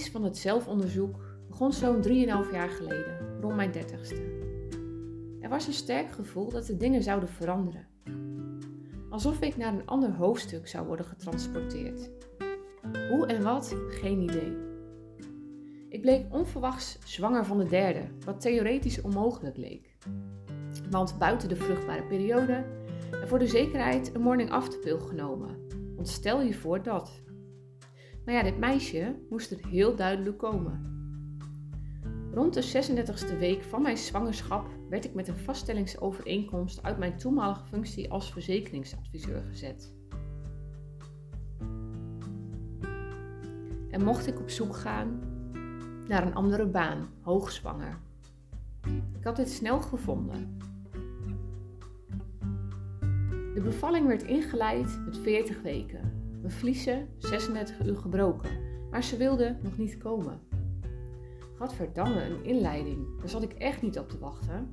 van het zelfonderzoek begon zo'n 3,5 jaar geleden, rond mijn dertigste. Er was een sterk gevoel dat de dingen zouden veranderen. Alsof ik naar een ander hoofdstuk zou worden getransporteerd. Hoe en wat? Geen idee. Ik bleek onverwachts zwanger van de derde, wat theoretisch onmogelijk leek. Want buiten de vruchtbare periode en voor de zekerheid een morning after pil genomen. Want stel je voor dat. Maar ja, dit meisje moest er heel duidelijk komen. Rond de 36e week van mijn zwangerschap werd ik met een vaststellingsovereenkomst uit mijn toenmalige functie als verzekeringsadviseur gezet. En mocht ik op zoek gaan naar een andere baan, hoogzwanger. Ik had dit snel gevonden. De bevalling werd ingeleid met 40 weken. Mijn vliezen 36 uur gebroken, maar ze wilde nog niet komen. Gadverdamme, een inleiding. Daar zat ik echt niet op te wachten.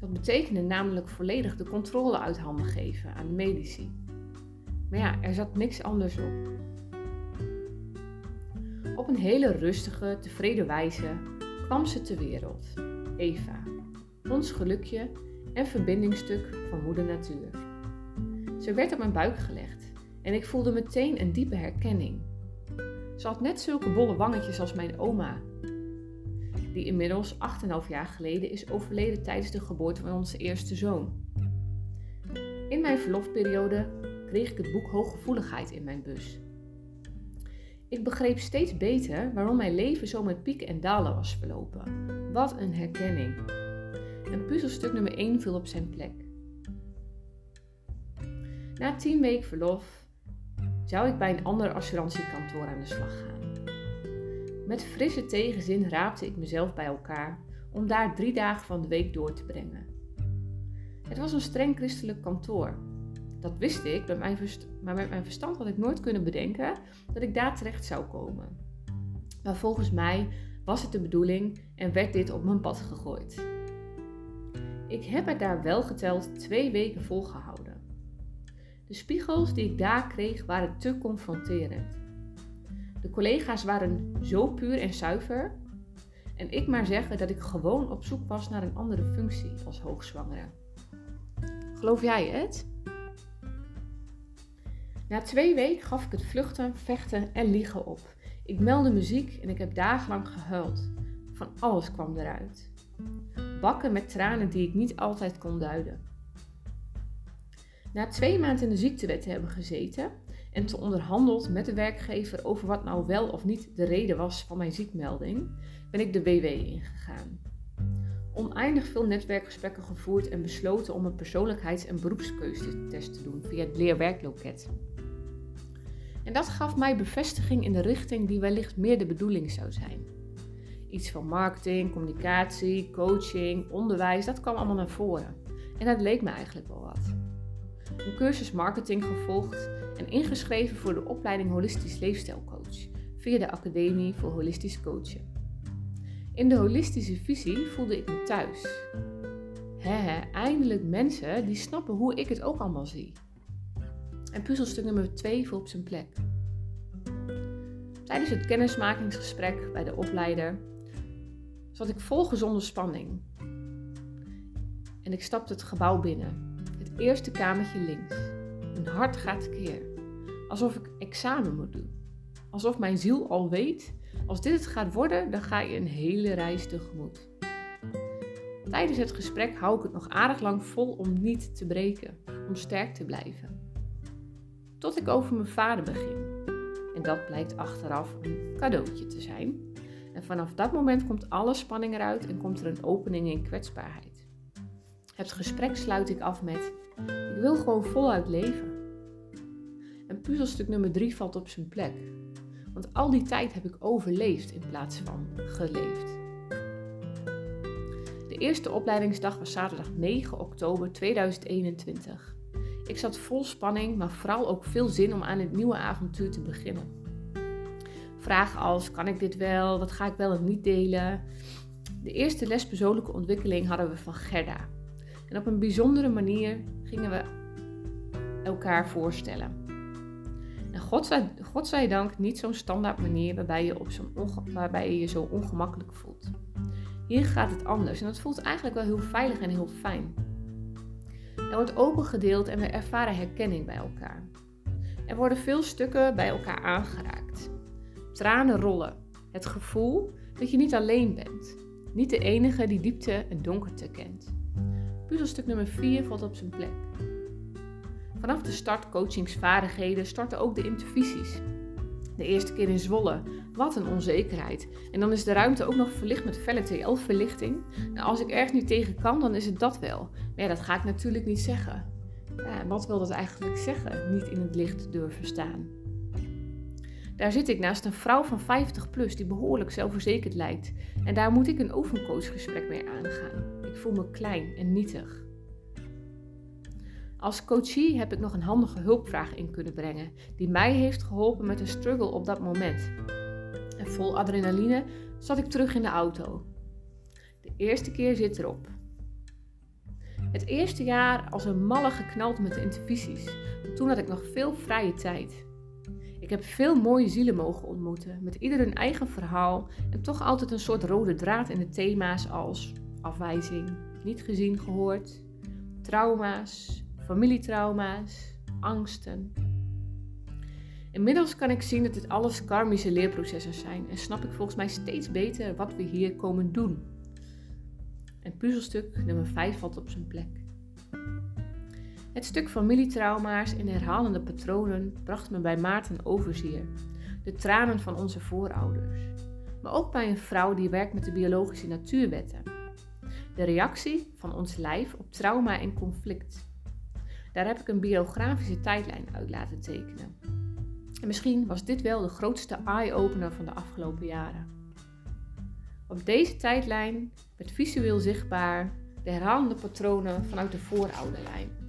Dat betekende namelijk volledig de controle uit handen geven aan de medici. Maar ja, er zat niks anders op. Op een hele rustige, tevreden wijze kwam ze ter wereld. Eva, ons gelukje en verbindingstuk van moeder natuur. Ze werd op mijn buik gelegd en ik voelde meteen een diepe herkenning. Ze had net zulke bolle wangetjes als mijn oma, die inmiddels 8,5 jaar geleden is overleden tijdens de geboorte van onze eerste zoon. In mijn verlofperiode kreeg ik het boek Hooggevoeligheid in mijn bus. Ik begreep steeds beter waarom mijn leven zo met pieken en dalen was verlopen. Wat een herkenning. En puzzelstuk nummer 1 viel op zijn plek. Na 10 weken verlof zou ik bij een ander assurantiekantoor aan de slag gaan. Met frisse tegenzin raapte ik mezelf bij elkaar om daar drie dagen van de week door te brengen. Het was een streng christelijk kantoor. Dat wist ik, maar met mijn verstand had ik nooit kunnen bedenken dat ik daar terecht zou komen. Maar volgens mij was het de bedoeling en werd dit op mijn pad gegooid. Ik heb het daar wel geteld twee weken volgehouden. De spiegels die ik daar kreeg waren te confronterend. De collega's waren zo puur en zuiver. En ik maar zeggen dat ik gewoon op zoek was naar een andere functie als hoogzwangere. Geloof jij het? Na twee weken gaf ik het vluchten, vechten en liegen op. Ik meldde muziek en ik heb dagenlang gehuild. Van alles kwam eruit. Bakken met tranen die ik niet altijd kon duiden. Na twee maanden in de ziektewet te hebben gezeten, en te onderhandeld met de werkgever over wat nou wel of niet de reden was van mijn ziekmelding, ben ik de WW ingegaan. Oneindig veel netwerkgesprekken gevoerd en besloten om een persoonlijkheids- en beroepskeuzetest te doen via het leerwerkloket. En dat gaf mij bevestiging in de richting die wellicht meer de bedoeling zou zijn. Iets van marketing, communicatie, coaching, onderwijs, dat kwam allemaal naar voren. En dat leek me eigenlijk wel wat. Een cursus marketing gevolgd en ingeschreven voor de opleiding Holistisch Leefstijlcoach via de Academie voor Holistisch Coachen. In de holistische visie voelde ik me thuis. He, eindelijk mensen die snappen hoe ik het ook allemaal zie. En puzzelstuk nummer 2 viel op zijn plek. Tijdens het kennismakingsgesprek bij de opleider zat ik vol gezonde spanning. En ik stapte het gebouw binnen, eerste kamertje links. Mijn hart gaat tekeer. Alsof ik examen moet doen. Alsof mijn ziel al weet, als dit het gaat worden, dan ga je een hele reis tegemoet. Tijdens het gesprek hou ik het nog aardig lang vol om niet te breken, om sterk te blijven. Tot ik over mijn vader begin. En dat blijkt achteraf een cadeautje te zijn. En vanaf dat moment komt alle spanning eruit en komt er een opening in kwetsbaarheid. Het gesprek sluit ik af met: Ik wil gewoon voluit leven. En puzzelstuk nummer 3 valt op zijn plek. Want al die tijd heb ik overleefd in plaats van geleefd. De eerste opleidingsdag was zaterdag 9 oktober 2021. Ik zat vol spanning, maar vooral ook veel zin om aan het nieuwe avontuur te beginnen. Vragen als: kan ik dit wel? Wat ga ik wel en niet delen? De eerste les persoonlijke ontwikkeling hadden we van Gerda. En op een bijzondere manier gingen we elkaar voorstellen. En God zij, dank niet zo'n standaard manier waarbij je, op zo'n waarbij je je zo ongemakkelijk voelt. Hier gaat het anders en het voelt eigenlijk wel heel veilig en heel fijn. Er wordt open gedeeld en we ervaren herkenning bij elkaar. Er worden veel stukken bij elkaar aangeraakt. Tranen rollen. Het gevoel dat je niet alleen bent. Niet de enige die diepte en donkerte kent. Puzzelstuk nummer 4 valt op zijn plek. Vanaf de start coachingsvaardigheden starten ook de intervisies. De eerste keer in Zwolle. Wat een onzekerheid. En dan is de ruimte ook nog verlicht met felle TL-verlichting. Nou, als ik ergens niet tegen kan, dan is het dat wel. Maar ja, dat ga ik natuurlijk niet zeggen. Wat wil dat eigenlijk zeggen? Niet in het licht durven staan. Daar zit ik naast een vrouw van 50 plus die behoorlijk zelfverzekerd lijkt. En daar moet ik een oefencoachgesprek mee aangaan. Ik voel me klein en nietig. Als coachie heb ik nog een handige hulpvraag in kunnen brengen, die mij heeft geholpen met de struggle op dat moment. En vol adrenaline zat ik terug in de auto. De eerste keer zit erop. Het eerste jaar als een malle geknald met de intervisies. Toen had ik nog veel vrije tijd. Ik heb veel mooie zielen mogen ontmoeten, met ieder hun eigen verhaal en toch altijd een soort rode draad in de thema's als afwijzing, niet gezien, gehoord, trauma's, familietrauma's, angsten. Inmiddels kan ik zien dat dit alles karmische leerprocessen zijn en snap ik volgens mij steeds beter wat we hier komen doen. En puzzelstuk nummer 5 valt op zijn plek. Het stuk familietrauma's en herhalende patronen bracht me bij Maarten Overzier, de tranen van onze voorouders. Maar ook bij een vrouw die werkt met de biologische natuurwetten. De reactie van ons lijf op trauma en conflict. Daar heb ik een biografische tijdlijn uit laten tekenen. En misschien was dit wel de grootste eye-opener van de afgelopen jaren. Op deze tijdlijn werd visueel zichtbaar de herhalende patronen vanuit de voorouderlijn.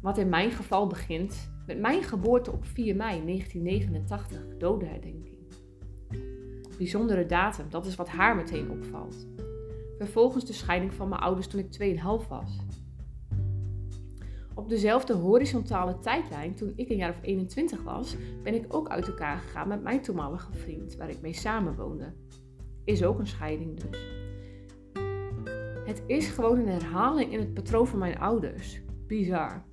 Wat in mijn geval begint met mijn geboorte op 4 mei 1989, dodenherdenking. Bijzondere datum, dat is wat haar meteen opvalt. Vervolgens de scheiding van mijn ouders toen ik 2,5 was. Op dezelfde horizontale tijdlijn, toen ik een jaar of 21 was, ben ik ook uit elkaar gegaan met mijn toenmalige vriend, waar ik mee samenwoonde. Is ook een scheiding dus. Het is gewoon een herhaling in het patroon van mijn ouders. Bizar.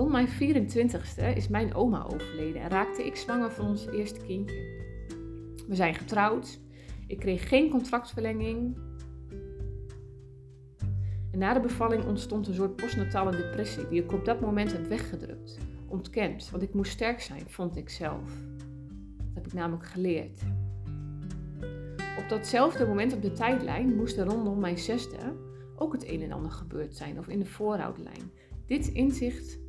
Rond mijn 24ste is mijn oma overleden en raakte ik zwanger van ons eerste kindje. We zijn getrouwd. Ik kreeg geen contractverlenging. En na de bevalling ontstond een soort postnatale depressie die ik op dat moment heb weggedrukt, ontkend, want ik moest sterk zijn, vond ik zelf. Dat heb ik namelijk geleerd. Op datzelfde moment op de tijdlijn moest er rondom mijn zesde ook het een en ander gebeurd zijn, of in de voorhoudlijn. Dit inzicht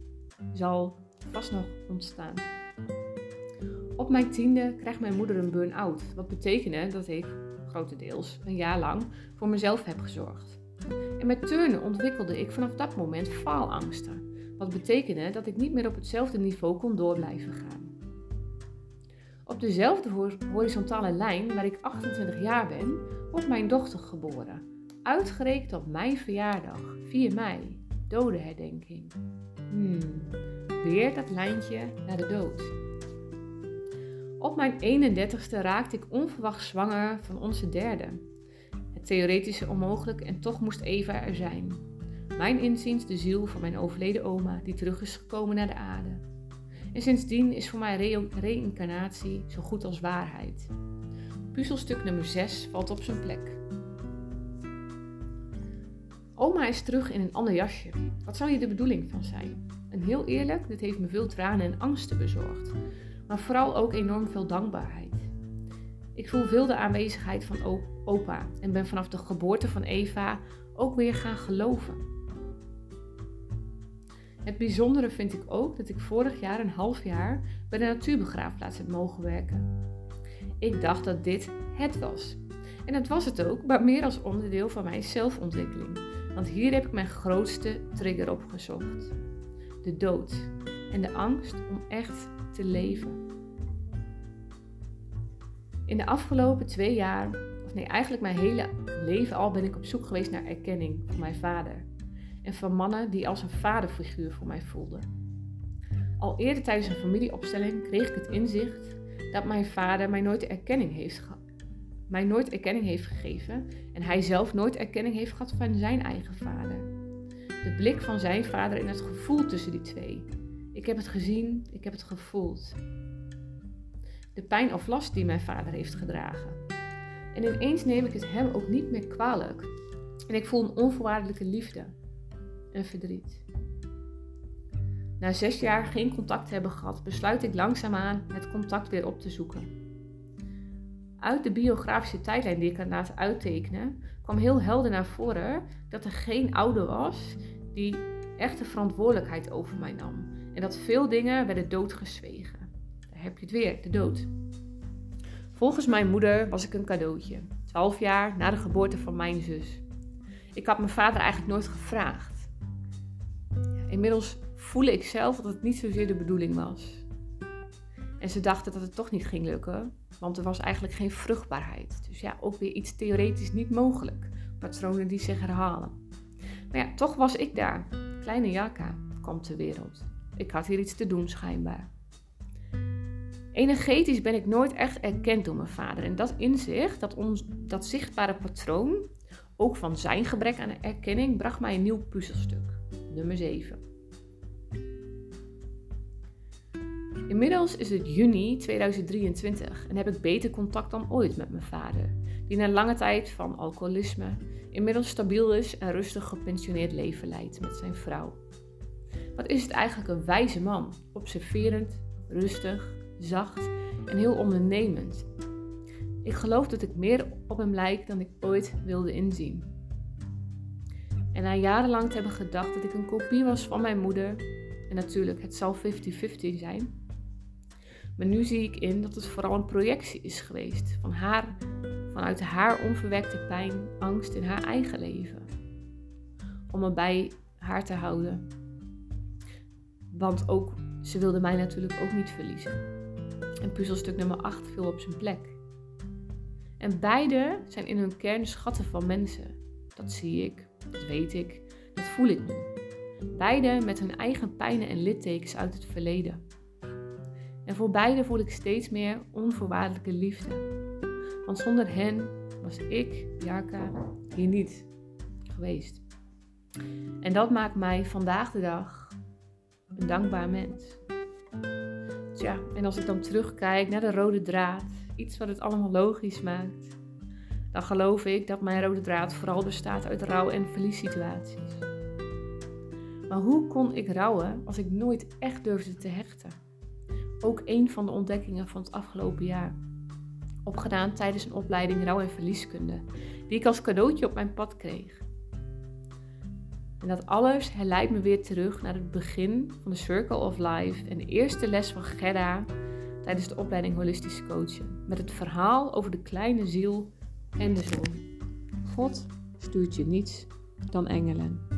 zal vast nog ontstaan. Op mijn tiende krijgt mijn moeder een burn-out, wat betekende dat ik, grotendeels, een jaar lang voor mezelf heb gezorgd. En met turnen ontwikkelde ik vanaf dat moment faalangsten, wat betekende dat ik niet meer op hetzelfde niveau kon door blijven gaan. Op dezelfde horizontale lijn waar ik 28 jaar ben, wordt mijn dochter geboren. Uitgerekend op mijn verjaardag, 4 mei, dodenherdenking. Hmm, weer dat lijntje naar de dood. Op mijn 31ste raakte ik onverwacht zwanger van onze derde. Het theoretische onmogelijk en toch moest Eva er zijn. Mijn inziens de ziel van mijn overleden oma die terug is gekomen naar de aarde. En sindsdien is voor mij re reïncarnatie zo goed als waarheid. Puzzelstuk nummer 6 valt op zijn plek. Oma is terug in een ander jasje. Wat zou hier de bedoeling van zijn? En heel eerlijk, dit heeft me veel tranen en angsten bezorgd. Maar vooral ook enorm veel dankbaarheid. Ik voel veel de aanwezigheid van opa en ben vanaf de geboorte van Eva ook weer gaan geloven. Het bijzondere vind ik ook dat ik vorig jaar een half jaar bij de natuurbegraafplaats heb mogen werken. Ik dacht dat dit het was. En dat was het ook, maar meer als onderdeel van mijn zelfontwikkeling. Want hier heb ik mijn grootste trigger opgezocht: de dood en de angst om echt te leven. In de afgelopen twee jaar, of nee, eigenlijk mijn hele leven al, ben ik op zoek geweest naar erkenning van mijn vader. En van mannen die als een vaderfiguur voor mij voelden. Al eerder tijdens een familieopstelling kreeg ik het inzicht dat mijn vader mij nooit erkenning heeft, mij nooit erkenning heeft gegeven en hij zelf nooit erkenning heeft gehad van zijn eigen vader. De blik van zijn vader en het gevoel tussen die twee. Ik heb het gezien, ik heb het gevoeld. De pijn of last die mijn vader heeft gedragen. En ineens neem ik het hem ook niet meer kwalijk. En ik voel een onvoorwaardelijke liefde en verdriet. Na zes jaar geen contact hebben gehad, besluit ik langzaamaan het contact weer op te zoeken. Uit de biografische tijdlijn die ik had laten uittekenen, kwam heel helder naar voren dat er geen ouder was die echte verantwoordelijkheid over mij nam. En dat veel dingen werden doodgezwegen. Daar heb je het weer, de dood. Volgens mijn moeder was ik een cadeautje, 12 jaar na de geboorte van mijn zus. Ik had mijn vader eigenlijk nooit gevraagd. Inmiddels voel ik zelf dat het niet zozeer de bedoeling was. En ze dachten dat het toch niet ging lukken, want er was eigenlijk geen vruchtbaarheid. Dus ja, ook weer iets theoretisch niet mogelijk. Patronen die zich herhalen. Maar ja, toch was ik daar. Kleine Jaka kwam ter wereld. Ik had hier iets te doen schijnbaar. Energetisch ben ik nooit echt erkend door mijn vader. En dat inzicht, dat, ons, dat zichtbare patroon, ook van zijn gebrek aan erkenning, bracht mij een nieuw puzzelstuk. Nummer 7. Inmiddels is het juni 2023 en heb ik beter contact dan ooit met mijn vader, die na lange tijd van alcoholisme inmiddels stabiel is en rustig gepensioneerd leven leidt met zijn vrouw. Wat is het eigenlijk een wijze man, observerend, rustig, zacht en heel ondernemend. Ik geloof dat ik meer op hem lijk dan ik ooit wilde inzien. En na jarenlang te hebben gedacht dat ik een kopie was van mijn moeder, en natuurlijk het zal 50-50 zijn, maar nu zie ik in dat het vooral een projectie is geweest van haar, vanuit haar onverwekte pijn, angst in haar eigen leven. Om me bij haar te houden. Want ook, ze wilde mij natuurlijk ook niet verliezen. En puzzelstuk nummer 8 viel op zijn plek. En beide zijn in hun kern schatten van mensen. Dat zie ik, dat weet ik, dat voel ik nu. Beide met hun eigen pijnen en littekens uit het verleden. En voor beide voel ik steeds meer onvoorwaardelijke liefde. Want zonder hen was ik, Jarka, hier niet geweest. En dat maakt mij vandaag de dag een dankbaar mens. Tja, en als ik dan terugkijk naar de rode draad, iets wat het allemaal logisch maakt, dan geloof ik dat mijn rode draad vooral bestaat uit rouw- en verliessituaties. Maar hoe kon ik rouwen als ik nooit echt durfde te hechten? Ook een van de ontdekkingen van het afgelopen jaar. Opgedaan tijdens een opleiding rouw- en verlieskunde, die ik als cadeautje op mijn pad kreeg. En dat alles herleidt me weer terug naar het begin van de Circle of Life en de eerste les van Gerda tijdens de opleiding Holistische Coachen. Met het verhaal over de kleine ziel en de zon. God stuurt je niets dan engelen.